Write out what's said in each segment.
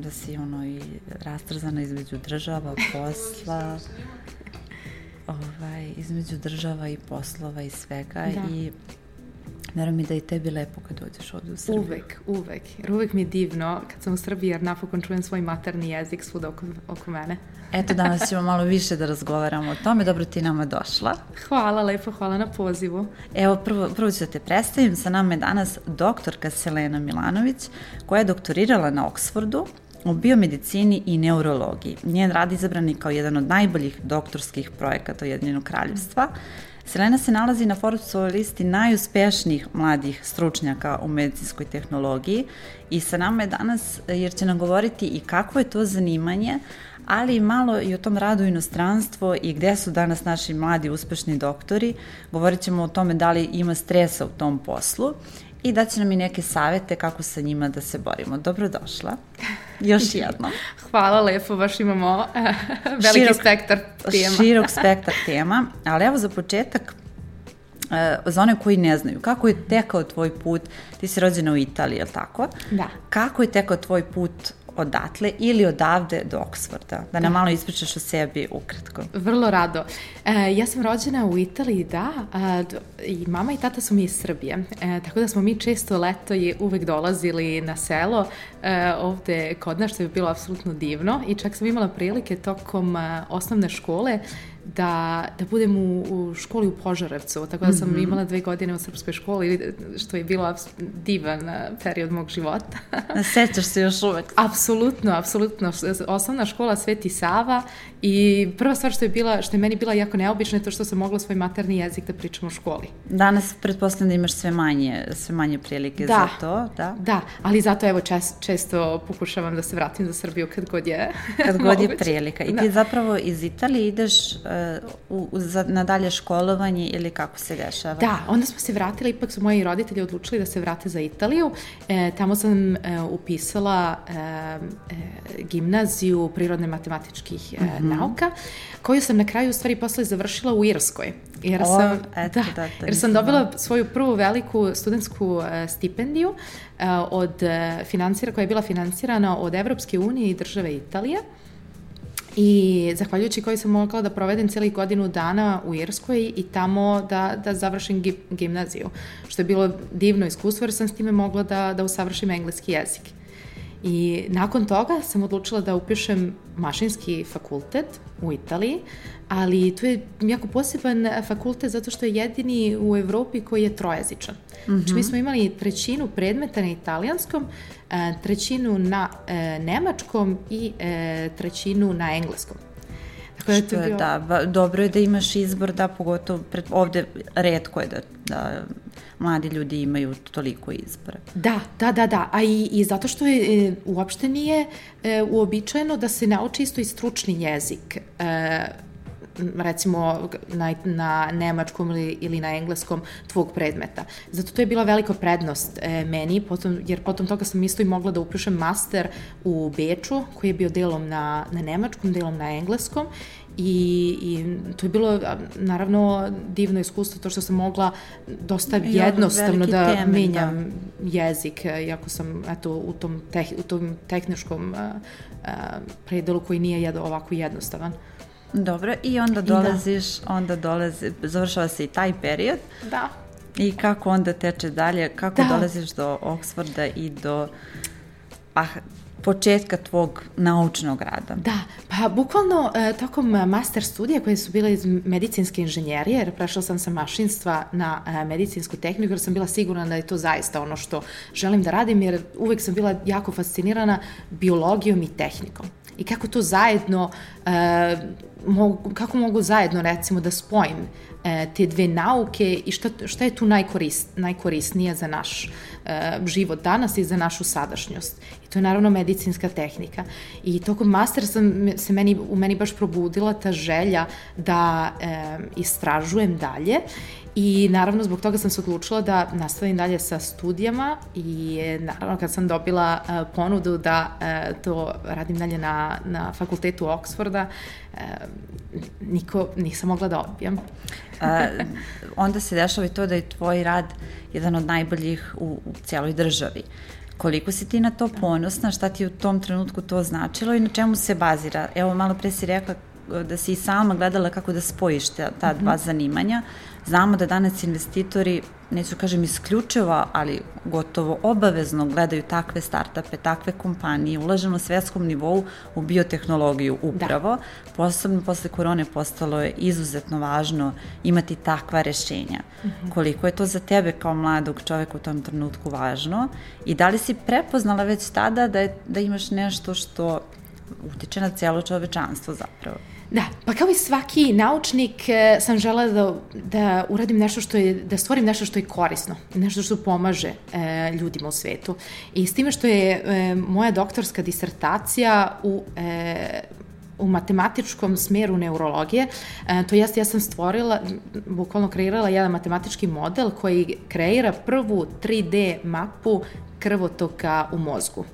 da si ono i rastrzana između država, posla, ovaj, između država i poslova i svega da. i Verujem mi da i tebi lepo kad dođeš ovde u Srbiju. Uvek, uvek. Jer uvek mi je divno kad sam u Srbiji jer napokon čujem svoj materni jezik svuda oko, oko mene. Eto, danas ćemo malo više da razgovaramo o tome. Dobro ti nama došla. Hvala lepo, hvala na pozivu. Evo, prvo, prvo ću da te predstavim. Sa nama je danas doktorka Selena Milanović, koja je doktorirala na Oksfordu u biomedicini i neurologiji. Njen rad izabran je kao jedan od najboljih doktorskih projekata Ujedinjenog kraljevstva. Selena se nalazi na Forbesovoj listi najuspešnijih mladih stručnjaka u medicinskoj tehnologiji i sa nama je danas jer će nam govoriti i kako je to zanimanje, ali i malo i o tom radu inostranstvo i gde su danas naši mladi uspešni doktori. Govorit ćemo o tome da li ima stresa u tom poslu i daće nam i neke savete kako sa njima da se borimo. Dobrodošla. Još jednom. Hvala lepo, baš imamo uh, veliki širok, spektar tema. Širok spektar tema, ali evo za početak, uh, za one koji ne znaju, kako je tekao tvoj put, ti si rođena u Italiji, je li tako? Da. Kako je tekao tvoj put odatle ili odavde do Oksforda? Da nam da. malo ispričaš o sebi ukratko. Vrlo rado. E, ja sam rođena u Italiji, da, a, i mama i tata su mi iz Srbije, e, tako da smo mi često leto i uvek dolazili na selo e, ovde kod nas, što je bilo apsolutno divno i čak sam imala prilike tokom a, osnovne škole da, da budem u, u školi u Požarevcu, tako da sam mm -hmm. imala dve godine u srpskoj školi, što je bilo divan period mog života. Sećaš se još uvek? Apsolutno, apsolutno. Osnovna škola Sveti Sava i prva stvar što je, bila, što je meni bila jako neobična je to što sam mogla svoj materni jezik da pričam u školi. Danas pretpostavljam da imaš sve manje, sve manje prilike da, za to, da? Da, ali zato evo čest, često pokušavam da se vratim za Srbiju kad god je Kad god je prilika. I da. ti zapravo iz Italije ideš uh, u, za, na dalje školovanje ili kako se dešava? Da, onda smo se vratili, ipak su moji roditelji odlučili da se vrate za Italiju. E, tamo sam e, upisala e, e, gimnaziju prirodne matematičkih e, mm -hmm. nauka, koju sam na kraju u stvari posle završila u Irskoj. Jer sam, o, eto, da, da, jer sam dobila svoju prvu veliku studentsku e, stipendiju uh, od uh, finansira, koja je bila finansirana od Evropske unije i države Italije. I zahvaljujući koji sam mogla da provedem cijeli godinu dana u Irskoj i tamo da, da završim gimnaziju, što je bilo divno iskustvo jer sam s time mogla da, da usavršim engleski jezik. I nakon toga sam odlučila da upišem mašinski fakultet u Italiji, ali to je jako poseban fakultet zato što je jedini u Evropi koji je trojezičan. Mm -hmm. Znači mi smo imali trećinu predmeta na italijanskom, e, trećinu na e, nemačkom i e, trećinu na engleskom. Tako da, Što je, da, dobro je da imaš izbor, da, pogotovo pred, ovde redko je da, da mladi ljudi imaju toliko izbora. Da, da, da, da, a i, i zato što je, e, uopšte nije e, uobičajeno da se nauči isto i stručni jezik. E, recimo na, na nemačkom ili, ili na engleskom tvog predmeta. Zato to je bila velika prednost e, meni, potom, jer potom toga sam isto i mogla da upišem master u Beču, koji je bio delom na, na nemačkom, delom na engleskom I, i to je bilo naravno divno iskustvo to što sam mogla dosta jednostavno da temelj, da. menjam da. jezik iako sam eto u tom, teh, u tom tehničkom uh, uh, predelu koji nije jed, ovako jednostavan. Dobro, i onda dolaziš, I da. onda dolazi, završava se i taj period. Da. I kako onda teče dalje, kako da. dolaziš do Oksforda i do pa početka tvog naučnog rada? Da, pa bukvalno e, tokom master studija koje su bile iz medicinske inženjerije, jer prešla sam sa mašinstva na e, medicinsku tehniku, jer sam bila sigurna da je to zaista ono što želim da radim, jer uvek sam bila jako fascinirana biologijom i tehnikom. I kako to zajedno, e, mogu, kako mogu zajedno recimo da spojim e, te dve nauke i šta, šta je tu najkorist, najkorisnije za naš e, život danas i za našu sadašnjost. I to je naravno medicinska tehnika. I tokom master sam, se meni, u meni baš probudila ta želja da e, istražujem dalje I naravno zbog toga sam se odlučila da nastavim dalje sa studijama i naravno kad sam dobila uh, ponudu da uh, to radim dalje na, na fakultetu Oksforda, uh, niko, nisam mogla da odbijam. A, onda se dešava i to da je tvoj rad jedan od najboljih u, u cijeloj državi. Koliko si ti na to ponosna, šta ti u tom trenutku to značilo i na čemu se bazira? Evo, malo pre si rekla da si i sama gledala kako da spojiš ta, ta dva mhm. zanimanja. Znamo da danas investitori, neću kažem isključivo, ali gotovo obavezno gledaju takve startupe, takve kompanije, ulaže na svetskom nivou u biotehnologiju upravo. Da. Posebno posle korone postalo je izuzetno važno imati takva rešenja. Mm -hmm. Koliko je to za tebe kao mladog čoveka u tom trenutku važno i da li si prepoznala već tada da, je, da imaš nešto što utiče na cijelo čovečanstvo zapravo? Da, pa kao i svaki naučnik e, sam žela da, da uradim nešto što je, da stvorim nešto što je korisno, nešto što pomaže e, ljudima u svetu. I s time što je e, moja doktorska disertacija u e, u matematičkom smeru neurologije, e, to jeste ja sam stvorila, bukvalno kreirala jedan matematički model koji kreira prvu 3D mapu krvotoka u mozgu.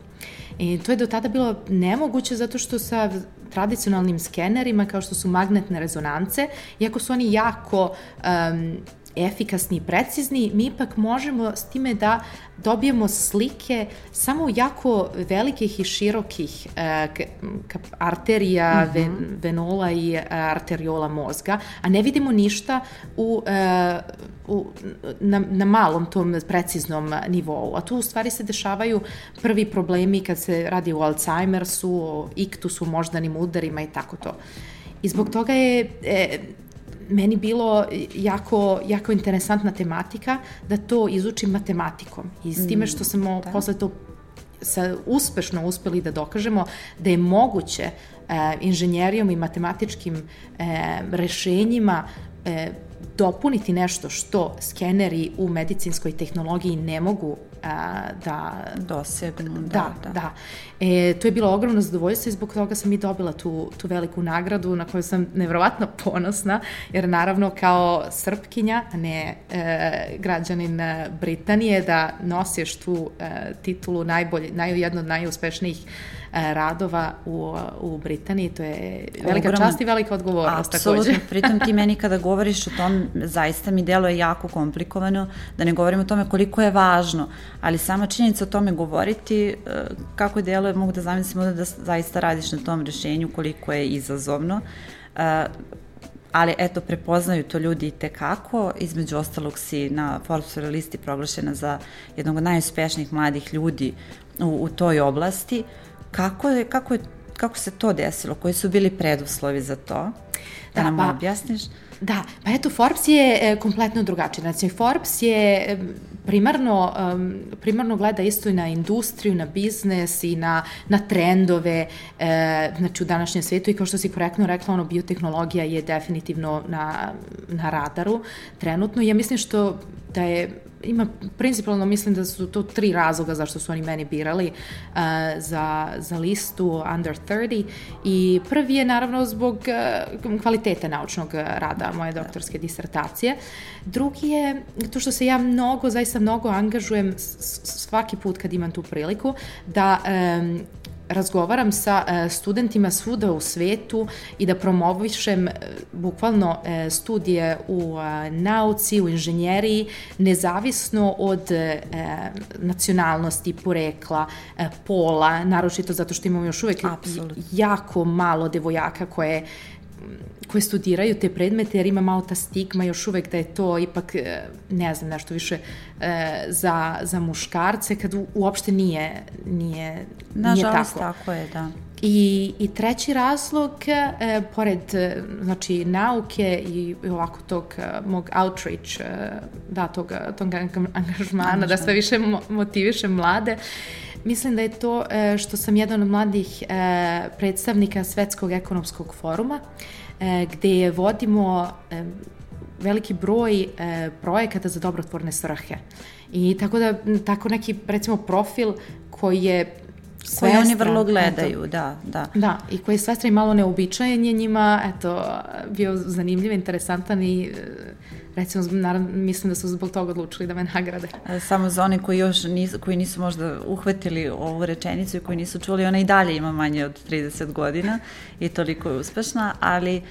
I to je do tada bilo nemoguće zato što sa tradicionalnim skenerima kao što su magnetne rezonance, iako su oni jako um, efikasni i precizni, mi ipak možemo s time da dobijemo slike samo jako velikih i širokih e, arterija, mm -hmm. ven, venola i arteriola mozga, a ne vidimo ništa u, e, u, na, na malom tom preciznom nivou. A tu u stvari se dešavaju prvi problemi kad se radi o Alzheimersu, o iktusu, moždanim udarima i tako to. I zbog toga je e, meni bilo jako, jako interesantna tematika da to izučim matematikom. I s time što smo da. posle to sa, uspešno uspeli da dokažemo da je moguće e, inženjerijom i matematičkim e, rešenjima e, dopuniti nešto što skeneri u medicinskoj tehnologiji ne mogu a, da dosegnu. Da, da. da. da. E, to je bilo ogromno zadovoljstvo i zbog toga sam i dobila tu, tu veliku nagradu na koju sam nevrovatno ponosna, jer naravno kao srpkinja, a ne e, građanin Britanije, da nosiš tu e, titulu najbolje, naj, jedno od najuspešnijih E, radova u, u Britaniji, to je velika Ogromno. čast i velika odgovornost Absolutno, takođe. pritom ti meni kada govoriš o tom, zaista mi delo je jako komplikovano, da ne govorim o tome koliko je važno, ali sama činjenica o tome govoriti, e, kako delo je, mogu da zamislim da, zaista radiš na tom rešenju, koliko je izazovno, e, ali eto, prepoznaju to ljudi i tekako, između ostalog si na Forbesovoj listi proglašena za jednog od najuspešnijih mladih ljudi u, u toj oblasti, uh, Kako, je, kako, je, kako se to desilo? Koji su bili preduslovi za to? Da, da nam pa, objasniš? Da, pa eto, Forbes je e, kompletno drugačiji. Znači, Forbes je primarno, um, primarno gleda isto i na industriju, na biznes i na, na trendove e, znači u današnjem svetu i kao što si korektno rekla, ono, biotehnologija je definitivno na, na radaru trenutno. Ja mislim što da je ima, principalno mislim da su to tri razloga zašto su oni meni birali uh, za, za listu Under 30 i prvi je naravno zbog uh, kvalitete naučnog rada moje doktorske disertacije. Drugi je to što se ja mnogo, zaista mnogo angažujem svaki put kad imam tu priliku da um, razgovaram sa e, studentima svuda u svetu i da promovišem e, bukvalno e, studije u nauci, u inženjeriji, nezavisno od nacionalnosti, porekla, pola, naročito zato što imamo još uvek Absolut. jako malo devojaka koje koje studiraju te predmete, jer ima malo ta stigma još uvek da je to ipak, e, ne znam, nešto više e, za, za muškarce, kad u, uopšte nije, nije, Nažalost, nije tako. tako je, da. I, I treći razlog, e, pored e, znači, nauke i ovako tog mog outreach, da, tog, tog angažmana, da sve više motiviše mlade, mislim da je to e, što sam jedan od mladih e, predstavnika Svetskog ekonomskog foruma, e, gde vodimo veliki broj projekata za dobrotvorne svrhe. I tako da, tako neki, recimo, profil koji je Koje oni vrlo gledaju, eto, da, da. Da, i koji je svestra i malo neobičajen je njima, eto, bio zanimljiv, interesantan i recimo, naravno, mislim da su zbog toga odlučili da me nagrade. Samo za one koji još nisu, koji nisu možda uhvatili ovu rečenicu i koji nisu čuli, ona i dalje ima manje od 30 godina i toliko je uspešna, ali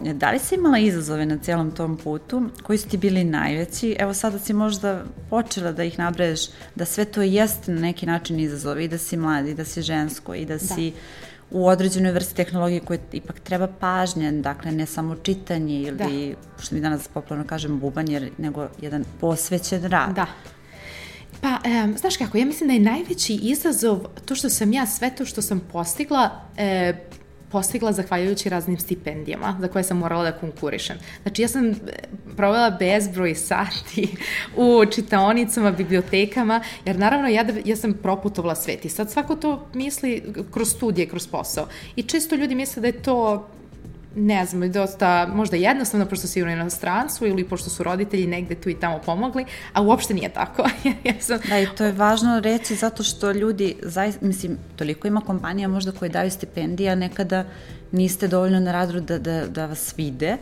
Da li si imala izazove na celom tom putu? Koji su ti bili najveći? Evo sada si možda počela da ih nabraješ, da sve to jeste na neki način izazove i da si mladi, i da si žensko i da, da. si u određenoj vrsti tehnologije koje ipak treba pažnje, dakle ne samo čitanje ili, da. što mi danas popularno kažem, bubanje, nego jedan posvećen rad. Da. Pa, e, znaš kako, ja mislim da je najveći izazov to što sam ja sve to što sam postigla e, postigla zahvaljujući raznim stipendijama za koje sam morala da konkurišem. Znači ja sam e, provela bezbroj sati u čitaonicama, bibliotekama, jer naravno ja, da, ja sam proputovala svet i sad svako to misli kroz studije, kroz posao. I često ljudi misle da je to ne znam, dosta možda jednostavno pošto si u inostranstvu ili pošto su roditelji negde tu i tamo pomogli, a uopšte nije tako. ja sam... Da, i to je važno reći zato što ljudi, zaista, mislim, toliko ima kompanija možda koje daju stipendije, a nekada niste dovoljno na radru da, da, da vas vide.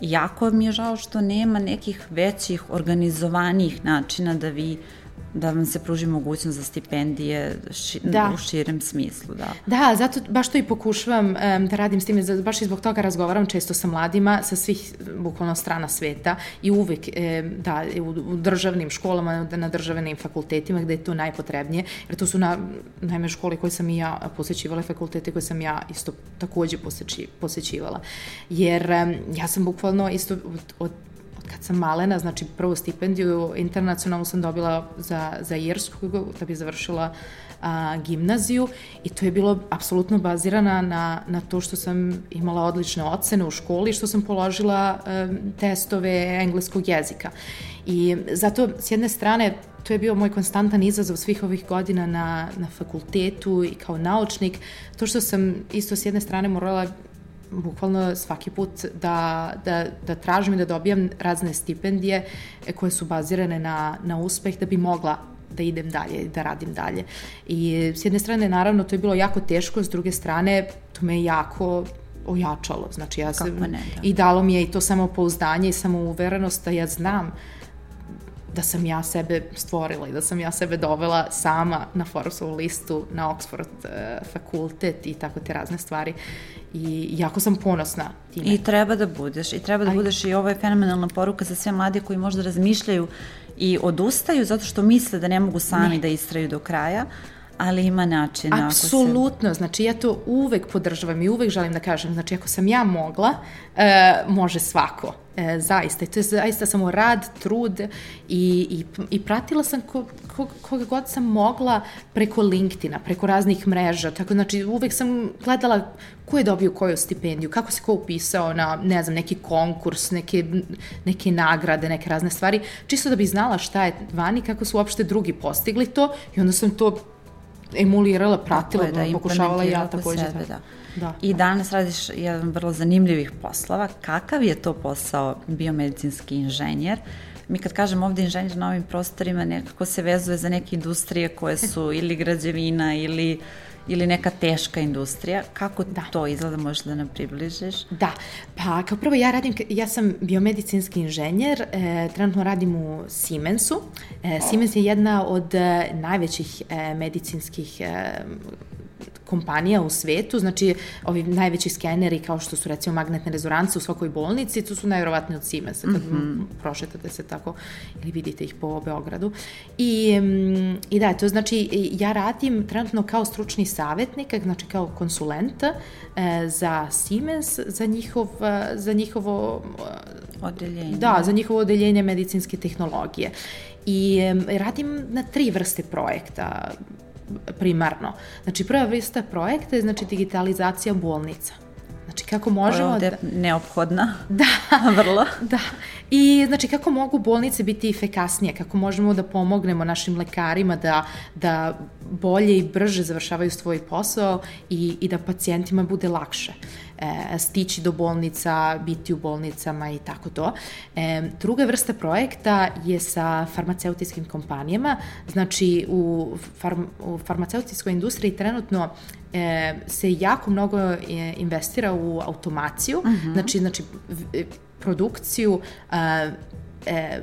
Jako mi je žao što nema nekih većih organizovanijih načina da vi da vam se pruži mogućnost za stipendije ši, da. u širem smislu. Da. da, zato baš to i pokušavam um, da radim s time, baš i zbog toga razgovaram često sa mladima sa svih bukvalno strana sveta i uvek um, da, u, u državnim školama, na državnim fakultetima gde je to najpotrebnije, jer to su na, najme škole koje sam i ja posećivala, fakultete koje sam ja isto takođe poseći, posećivala. Jer um, ja sam bukvalno isto od, od kad sam malena, znači prvu stipendiju internacionalnu sam dobila za, za Irsku da bi završila a, gimnaziju i to je bilo apsolutno bazirana na, na to što sam imala odlične ocene u školi i što sam položila a, testove engleskog jezika. I zato, s jedne strane, to je bio moj konstantan izazov svih ovih godina na, na fakultetu i kao naučnik, to što sam isto s jedne strane morala bukvalno svaki put da, da, da tražim i da dobijam razne stipendije e, koje su bazirane na, na uspeh da bi mogla da idem dalje, da radim dalje. I s jedne strane, naravno, to je bilo jako teško, s druge strane, to me je jako ojačalo. Znači, ja sam, ne, da. i dalo mi je i to samopouzdanje i samouverenost da ja znam da sam ja sebe stvorila i da sam ja sebe dovela sama na Forbesovu listu, na Oxford uh, fakultet i tako te razne stvari i jako sam ponosna time. I treba da budeš, i treba da Aj. budeš i ovo je fenomenalna poruka za sve mlade koji možda razmišljaju i odustaju zato što misle da ne mogu sami ne. da istraju do kraja, ali ima načina. Apsolutno, se... znači ja to uvek podržavam i uvek želim da kažem, znači ako sam ja mogla, e, može svako. E, zaista, to je zaista samo rad, trud i, i, i pratila sam ko, ko, koga god sam mogla preko LinkedIna, preko raznih mreža, tako znači uvek sam gledala ko je dobio koju stipendiju, kako se ko upisao na, ne znam, neki konkurs, neke, neke nagrade, neke razne stvari, čisto da bi znala šta je vani, kako su uopšte drugi postigli to i onda sam to emulirala, pratila, da, pokušavala ja takođe. Sebe, da. Da. I danas radiš jedan vrlo zanimljivih poslova. Kakav je to posao biomedicinski inženjer? Mi kad kažemo ovde inženjer na ovim prostorima, nekako se vezuje za neke industrije koje su ili građevina ili ili neka teška industrija. Kako da. to izgleda, možeš da nam približiš? Da, pa kao prvo ja radim, ja sam biomedicinski inženjer, e, trenutno radim u Siemensu. E, Siemens je jedna od e, najvećih e, medicinskih e, kompanija u svetu, znači ovi najveći skeneri kao što su recimo magnetne rezonance u svakoj bolnici, to su najverovatnije od Siemensa kad mm -hmm. prošetate se tako ili vidite ih po Beogradu. I, I da, to znači ja radim trenutno kao stručni savjetnik, znači kao konsulent e, za Siemens, za, njihov, e, za njihovo odeljenje. Da, za njihovo odeljenje medicinske tehnologije. I e, radim na tri vrste projekta primarno. Znači, prva vrsta projekta je znači digitalizacija bolnica. Znači, kako možemo... Ovde da... neophodna. Da. Vrlo. Da. I, znači, kako mogu bolnice biti efikasnije, kako možemo da pomognemo našim lekarima da, da bolje i brže završavaju svoj posao i, i da pacijentima bude lakše e, stići do bolnica, biti u bolnicama i tako to. E, druga vrsta projekta je sa farmaceutijskim kompanijama, znači u, farm, u farmaceutijskoj industriji trenutno e, se jako mnogo e, investira u automaciju, uh mhm. -huh. znači, znači produkciju e, e,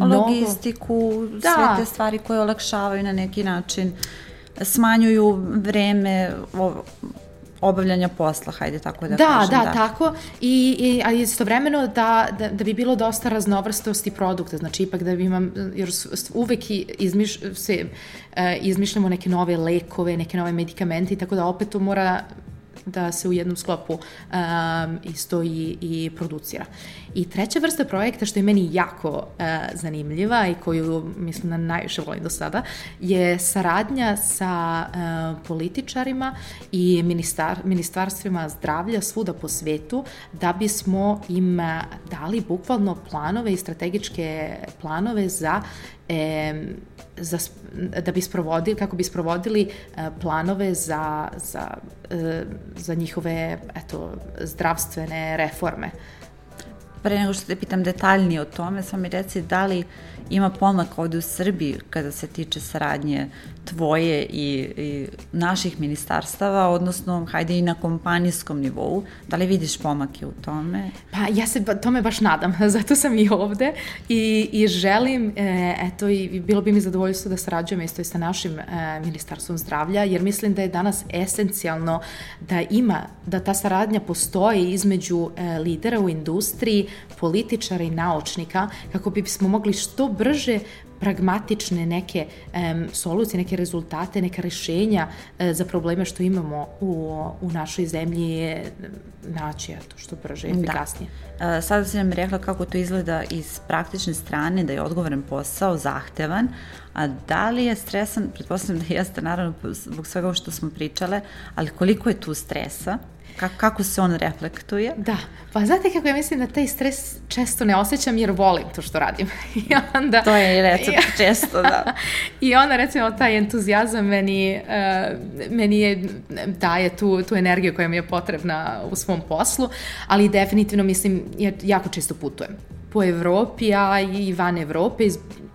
logistiku, da. sve te stvari koje olakšavaju na neki način, smanjuju vreme obavljanja posla, hajde tako da, da kažem. Da, da, tako. I, i, a istovremeno da, da, da bi bilo dosta raznovrstosti produkta, znači ipak da bi imam, jer uvek izmiš, se, e, izmišljamo neke nove lekove, neke nove medikamente i tako da opet to mora da se u jednom sklopu um, isto i, i producira. I treća vrsta projekta što je meni jako uh, zanimljiva i koju mislim da najviše volim do sada je saradnja sa uh, političarima i ministar, ministarstvima zdravlja svuda po svetu da bismo im dali bukvalno planove i strategičke planove za e, za, da bi sprovodili, kako bi sprovodili e, planove za, za, e, za njihove eto, zdravstvene reforme. Pre nego što te pitam detaljnije o tome, samo mi reci da li ima pomak ovde u Srbiji kada se tiče saradnje tvoje i, i naših ministarstava, odnosno hajde i na kompanijskom nivou. Da li vidiš pomake u tome? Pa ja se tome baš nadam, zato sam i ovde i, i želim, e, eto, i bilo bi mi zadovoljstvo da sarađujem isto i sa našim e, ministarstvom zdravlja, jer mislim da je danas esencijalno da ima, da ta saradnja postoji između e, lidera u industriji, političara i naučnika, kako bismo mogli što pragmatične neke um, solucije, neke rezultate, neka rešenja uh, za probleme što imamo u, u našoj zemlji je naći eto, što brže i da. efikasnije. Da. Uh, sada si nam rekla kako to izgleda iz praktične strane, da je odgovoran posao, zahtevan, a da li je stresan, pretpostavljam da jeste naravno zbog svega što smo pričale, ali koliko je tu stresa? Kako, kako se on reflektuje? Da, pa znate kako ja mislim da taj stres često ne osjećam jer volim to što radim. I onda, to je i recept često, da. I onda recimo taj entuzijazam meni, uh, meni je, daje tu, tu energiju koja mi je potrebna u svom poslu, ali definitivno mislim, ja jako često putujem po Evropi, a i van Evrope,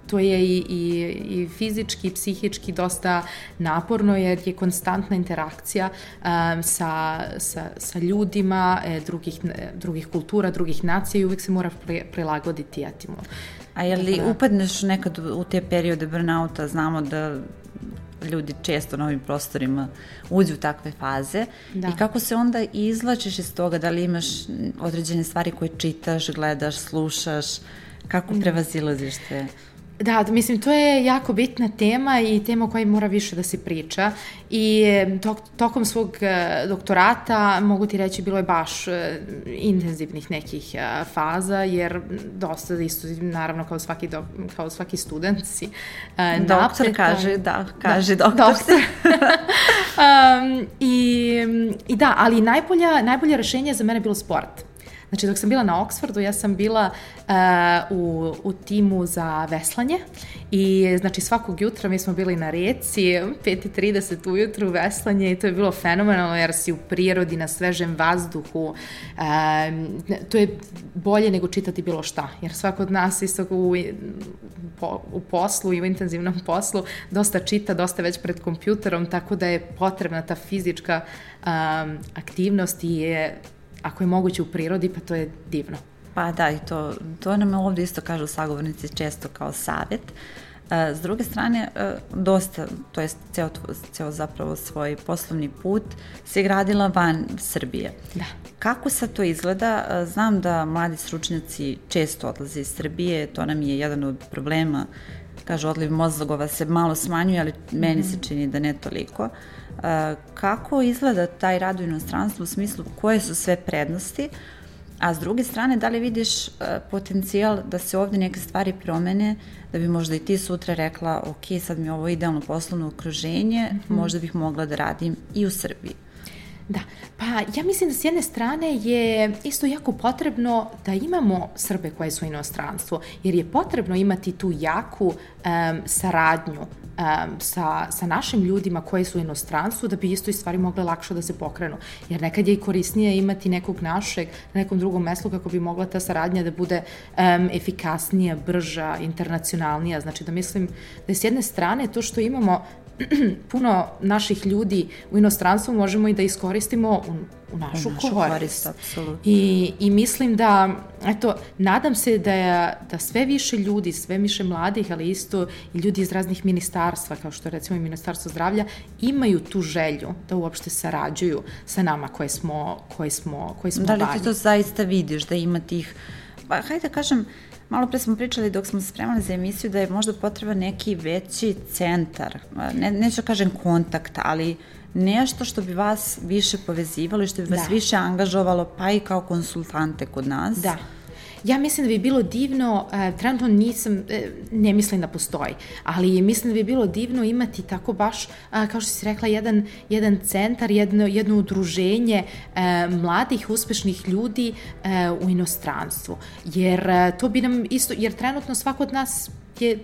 to je i, i, i fizički i psihički dosta naporno jer je konstantna interakcija um, sa, sa, sa ljudima e, drugih, drugih kultura, drugih nacija i uvek se mora prilagoditi etimu. A je li da. upadneš nekad u te periode burnouta, znamo da ljudi često na ovim prostorima uđu u takve faze da. i kako se onda izlačiš iz toga, da li imaš određene stvari koje čitaš, gledaš, slušaš, kako da. prevazilaziš te? Da, mislim, to je jako bitna tema i tema o kojoj mora više da se priča i tok, tokom svog e, doktorata, mogu ti reći, bilo je baš e, intenzivnih nekih e, faza, jer dosta isto, naravno, kao svaki, do, kao svaki student si Doktor napreta. kaže, da, kaže da, doktor. doktor. um, i, I da, ali najbolja, najbolje rešenje za mene je bilo sport. Znači, dok sam bila na Oxfordu, ja sam bila uh, u, u timu za veslanje i znači svakog jutra mi smo bili na reci, 5.30 ujutru veslanje i to je bilo fenomenalno jer si u prirodi, na svežem vazduhu, uh, to je bolje nego čitati bilo šta, jer svako od nas isto u, u poslu i u intenzivnom poslu dosta čita, dosta već pred kompjuterom, tako da je potrebna ta fizička um, aktivnost i je ako je moguće u prirodi, pa to je divno. Pa da, i to, to nam ovde isto kažu sagovornici često kao savet. E, s druge strane, e, dosta, to je ceo, ceo zapravo svoj poslovni put se gradila van Srbije. Da. Kako sad to izgleda? E, znam da mladi stručnjaci često odlaze iz Srbije, to nam je jedan od problema kaže odliv mozgova se malo smanjuje, ali meni se mhm. čini da ne toliko. Kako izgleda taj rad u inostranstvu u smislu koje su sve prednosti, a s druge strane da li vidiš potencijal da se ovde neke stvari promene, da bi možda i ti sutra rekla ok, sad mi je ovo idealno poslovno okruženje, mm -hmm. možda bih mogla da radim i u Srbiji. Da, pa ja mislim da s jedne strane je isto jako potrebno da imamo Srbe koje su u inostranstvu, jer je potrebno imati tu jaku um, saradnju um, sa, sa našim ljudima koji su u inostranstvu da bi isto i stvari mogle lakše da se pokrenu. Jer nekad je i korisnije imati nekog našeg na nekom drugom mestu kako bi mogla ta saradnja da bude um, efikasnija, brža, internacionalnija. Znači da mislim da je s jedne strane to što imamo puno naših ljudi u inostranstvu možemo i da iskoristimo u, u našu, U našu korist. korist, apsolutno. I, I mislim da, eto, nadam se da, je, da sve više ljudi, sve više mladih, ali isto i ljudi iz raznih ministarstva, kao što je recimo i Ministarstvo zdravlja, imaju tu želju da uopšte sarađuju sa nama koje smo, koje smo, koje smo Da li ti to zaista vidiš, da ima tih, pa hajde da kažem, malo pre smo pričali dok smo se spremali za emisiju da je možda potreba neki veći centar, ne, neću da kažem kontakt, ali nešto što bi vas više povezivalo i što bi vas Da. više angažovalo, pa i kao konsultante kod nas. Da. Ja mislim da bi bilo divno, e, trenutno nisam, e, ne mislim da postoji, ali mislim da bi bilo divno imati tako baš, a, kao što si rekla, jedan, jedan centar, jedno, jedno udruženje e, mladih, uspešnih ljudi e, u inostranstvu. Jer e, to bi nam isto, jer trenutno svako od nas je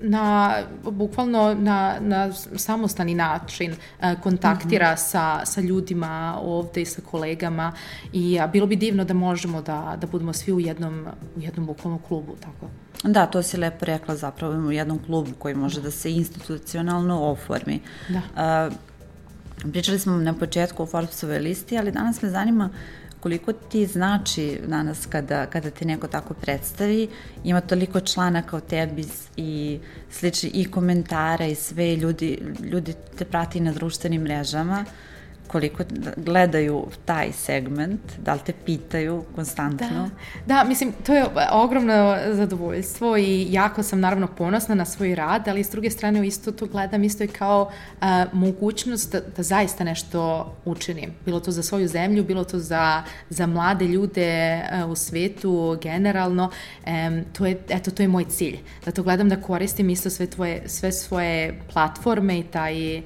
na, bukvalno na, na samostani način e, kontaktira sa, sa ljudima ovde i sa kolegama i a, bilo bi divno da možemo da, da budemo svi u jednom, u jednom bukvalno klubu, tako. Da, to si lepo rekla zapravo u jednom klubu koji može da se institucionalno oformi. Da. A, pričali smo na početku o Forbesove listi, ali danas me zanima koliko ti znači danas kada, kada te neko tako predstavi, ima toliko članaka o tebi i slični i komentara i sve, ljudi, ljudi te prati na društvenim mrežama, koliko gledaju taj segment, da li te pitaju konstantno? Da, da, mislim, to je ogromno zadovoljstvo i jako sam naravno ponosna na svoj rad, ali s druge strane isto to gledam isto i kao a, mogućnost da, da zaista nešto učinim. Bilo to za svoju zemlju, bilo to za, za mlade ljude a, u svetu generalno. Em, to je, eto, to je moj cilj. Da to gledam da koristim isto sve, tvoje, sve svoje platforme i taj e,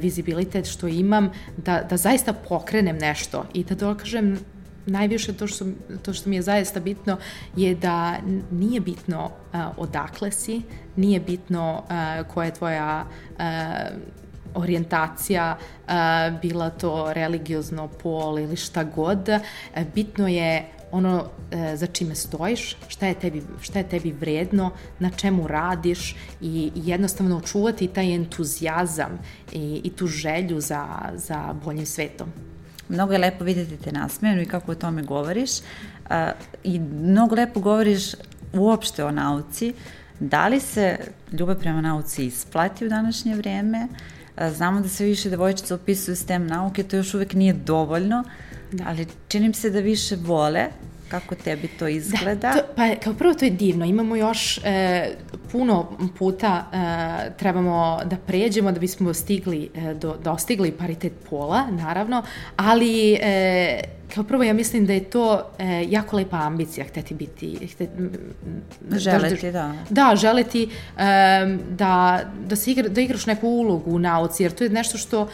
vizibilitet što imam, da, da zaista pokrenem nešto i da dokažem najviše to što, to što mi je zaista bitno je da nije bitno uh, odakle si, nije bitno uh, koja je tvoja uh, orijentacija, bila to religiozno, pol ili šta god, bitno je ono e, za čime stojiš, šta je, tebi, šta je tebi vredno, na čemu radiš i, i jednostavno očuvati taj entuzijazam i, i tu želju za, za boljim svetom. Mnogo je lepo videti te nasmejenu i kako o tome govoriš a, i mnogo lepo govoriš uopšte o nauci. Da li se ljubav prema nauci isplati u današnje vreme? A, znamo da sve više devojčica upisuju STEM nauke, to još uvek nije dovoljno, da. ali čini mi se da više vole kako tebi to izgleda. Da, to, pa kao prvo to je divno, imamo još e, puno puta e, trebamo da pređemo da bismo stigli, e, do, dostigli paritet pola, naravno, ali e, kao prvo ja mislim da je to e, jako lepa ambicija hteti biti, hteti, želeti, da. Da, želeti e, da, da, se igra, da igraš neku ulogu u nauci, jer to je nešto što,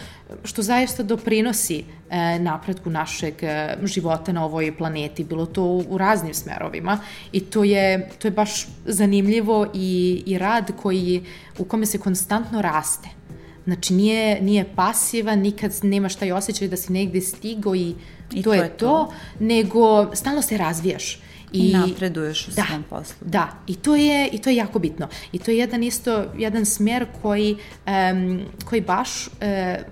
što zaista doprinosi e, napretku našeg e, života na ovoj planeti, bilo to u, u raznim smerovima i to je, to je baš zanimljivo i, i rad koji, u kome se konstantno raste. Znači nije, nije pasivan, nikad nemaš taj osjećaj da si negde stigo i, I to, to je to, to, nego stalno se razvijaš. I, I napreduješ u da, svom poslu. Da, i to je i to je jako bitno. I to je jedan isto jedan smer koji um, koji baš uh,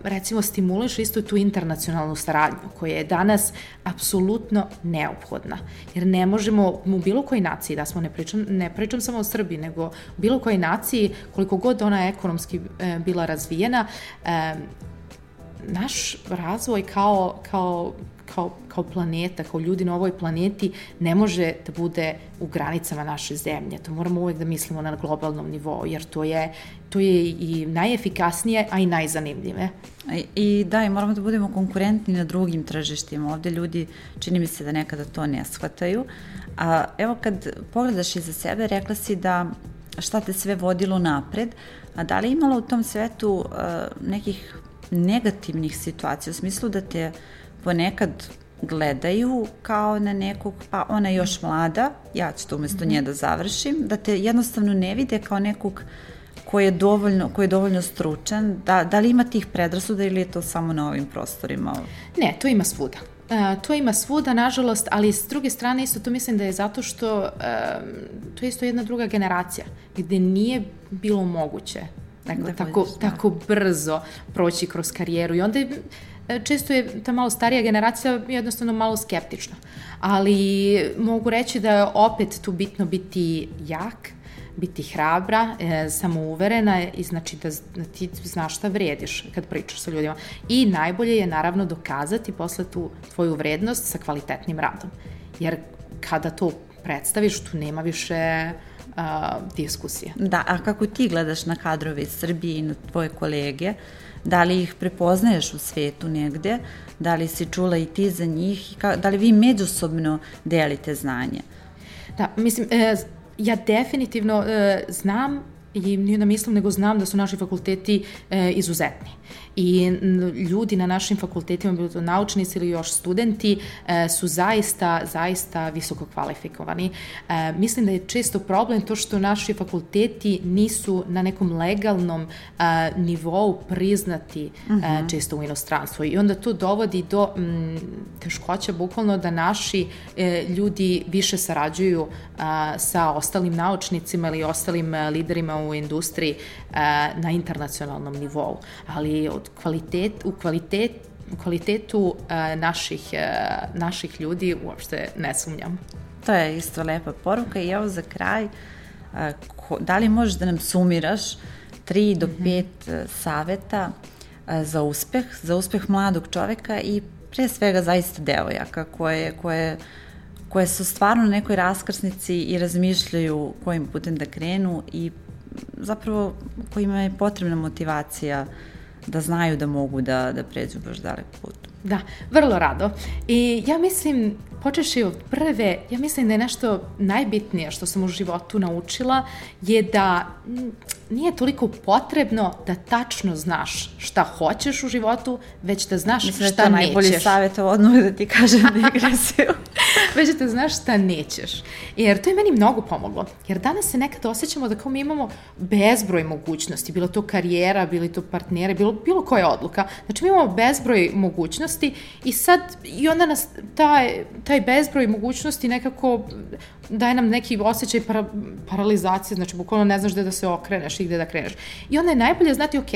recimo stimuliše isto tu internacionalnu saradnju koja je danas apsolutno neophodna. Jer ne možemo u bilo kojoj naciji, da smo ne pričam ne pričam samo o Srbiji, nego u bilo kojoj naciji koliko god ona ekonomski uh, bila razvijena, um, naš razvoj kao, kao, kao, kao planeta, kao ljudi na ovoj planeti ne može da bude u granicama naše zemlje. To moramo uvek da mislimo na globalnom nivou, jer to je, to je i najefikasnije, a i najzanimljive. I, da, i moramo da budemo konkurentni na drugim tržištima. Ovde ljudi, čini mi se da nekada to ne shvataju. A evo kad pogledaš iza sebe, rekla si da šta te sve vodilo napred, a da li imala u tom svetu uh, nekih negativnih situacija, u smislu da te ponekad gledaju kao na nekog, pa ona je još mlada, ja ću to umesto nje da završim, da te jednostavno ne vide kao nekog ko je dovoljno, ko je dovoljno stručan, da, da li ima tih predrasuda ili je to samo na ovim prostorima? Ne, to ima svuda. Uh, to ima svuda, nažalost, ali s druge strane isto to mislim da je zato što uh, to je isto jedna druga generacija, gde nije bilo moguće neko da tako, vođeš, da. tako brzo proći kroz karijeru i onda je, e, često je ta malo starija generacija jednostavno malo skeptična. Ali mogu reći da je opet tu bitno biti jak, biti hrabra, e, samouverena i znači da, da ti znaš šta vrediš kad pričaš sa ljudima. I najbolje je naravno dokazati posle tu tvoju vrednost sa kvalitetnim radom. Jer kada to predstaviš, tu nema više a, diskusije. Da, a kako ti gledaš na kadrove iz Srbije i na tvoje kolege? Da li ih prepoznaješ u svetu negde? Da li si čula i ti za njih? Da li vi međusobno delite znanje? Da, mislim, e, ja definitivno e, znam i nije da mislim, nego znam da su naši fakulteti e, izuzetni i ljudi na našim fakultetima, bilo to naučnici ili još studenti, e, su zaista, zaista visoko kvalifikovani. E, mislim da je često problem to što naši fakulteti nisu na nekom legalnom e, nivou priznati uh mhm. -huh. često u inostranstvu i onda to dovodi do m, teškoća bukvalno da naši ljudi više sarađuju sa ostalim naučnicima ili ostalim liderima u industriji na internacionalnom nivou. Ali od kvalitet, u kvalitet, kvalitetu uh, naših, uh, naših ljudi uopšte ne sumnjam. To je isto lepa poruka i evo za kraj, ko, da li možeš da nam sumiraš tri do mm -hmm. saveta za uspeh, za uspeh mladog čoveka i pre svega zaista devojaka koje, koje, koje su stvarno na nekoj raskrsnici i razmišljaju kojim putem da krenu i zapravo kojima je potrebna motivacija da znaju da mogu da, da pređu baš dalek put. Da, vrlo rado. I ja mislim, počeši od prve, ja mislim da je nešto najbitnije što sam u životu naučila je da nije toliko potrebno da tačno znaš šta hoćeš u životu, već da znaš Mislim šta nećeš. Mislim da je to najbolji savjet odmah da ti kažem digresiju. već da znaš šta nećeš. Jer to je meni mnogo pomoglo. Jer danas se nekada osjećamo da kao mi imamo bezbroj mogućnosti, bilo to karijera, bilo to partnere, bilo, bilo koja odluka. Znači mi imamo bezbroj mogućnosti i sad, i onda nas taj, taj bezbroj mogućnosti nekako daje nam neki osjećaj para, paralizacije, znači bukvalno ne znaš gde da se okreneš i gde da kreneš. I onda je najbolje znati, ok,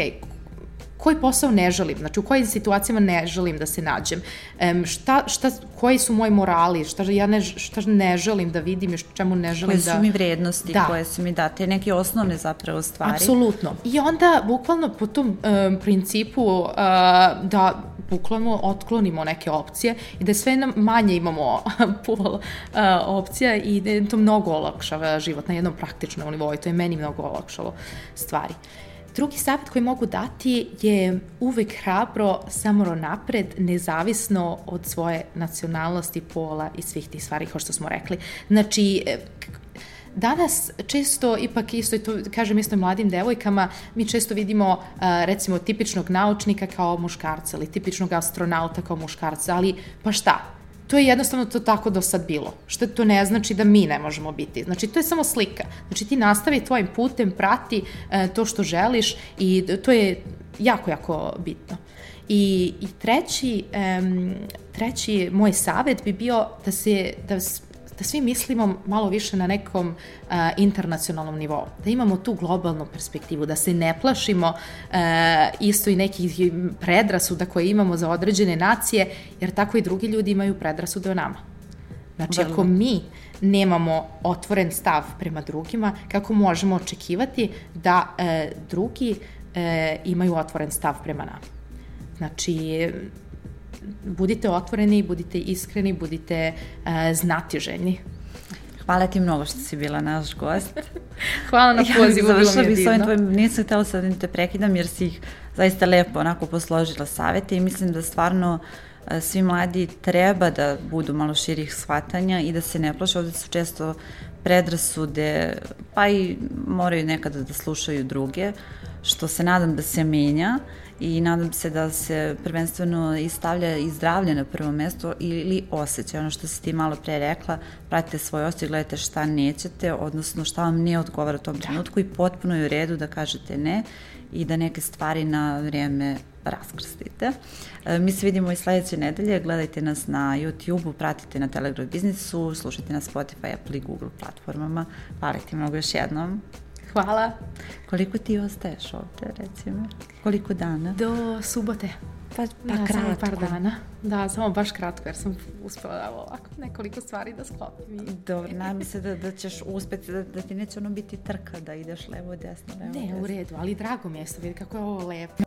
koji posao ne želim, znači u kojim situacijama ne želim da se nađem, um, šta, šta, koji su moji morali, šta ja ne, šta ne želim da vidim i čemu ne želim koje da... Koje su mi vrednosti, da. koje su mi date, neke osnovne zapravo stvari. Apsolutno. I onda bukvalno po tom um, principu uh, da bukvalno otklonimo neke opcije i da sve manje imamo pool uh, opcija i da to mnogo olakšava život na jednom praktičnom nivou i to je meni mnogo olakšalo stvari. Drugi savjet koji mogu dati je uvek hrabro, samoro napred, nezavisno od svoje nacionalnosti, pola i svih tih stvari, kao što smo rekli. Znači, danas često, ipak isto, i to kažem isto mladim devojkama, mi često vidimo recimo tipičnog naučnika kao muškarca ili tipičnog astronauta kao muškarca, ali pa šta, to je jednostavno to tako do sad bilo. Što to ne znači da mi ne možemo biti. Znači, to je samo slika. Znači, ti nastavi tvojim putem, prati e, to što želiš i to je jako, jako bitno. I, i treći, um, treći moj savet bi bio da se, da da svi mislimo malo više na nekom uh, internacionalnom nivou, da imamo tu globalnu perspektivu, da se ne plašimo uh, isto i nekih predrasuda koje imamo za određene nacije, jer tako i drugi ljudi imaju predrasude o nama. Znači, ako mi nemamo otvoren stav prema drugima, kako možemo očekivati da e, drugi e, imaju otvoren stav prema nama? Znači, budite otvoreni, budite iskreni, budite uh, znatiželjni. Hvala ti mnogo što si bila naš gost. Hvala na pozivu, ja, bilo mi je divno. Ja tvojim, nisam htela sad da te prekidam jer si ih zaista lepo onako posložila savete i mislim da stvarno e, svi mladi treba da budu malo širih shvatanja i da se ne plaše. Ovde su često predrasude, pa i moraju nekada da slušaju druge, što se nadam da se menja i nadam se da se prvenstveno i stavlja i zdravlje na prvo mesto ili osjećaj, ono što si ti malo pre rekla, pratite svoj osjećaj, gledajte šta nećete, odnosno šta vam ne odgovara u tom da. trenutku i potpuno je u redu da kažete ne i da neke stvari na vrijeme raskrstite. E, mi se vidimo i sledeće nedelje, gledajte nas na YouTube-u, pratite na Telegram biznisu, slušajte na Spotify, Apple i Google platformama. Hvala ti mnogo još jednom. Hvala. Koliko ti ostaješ ovde, recimo? Koliko dana? Do subote. Pa, pa da, kratko. Samo par dana. Da, samo baš kratko, jer sam uspela da ovako nekoliko stvari da sklopim. Dobro, nadam se da, da ćeš uspeti, da, da ti neće ono biti trka da ideš levo, desno, levo, Ne, desno. u redu, ali drago mi je što vidi kako je ovo lepo.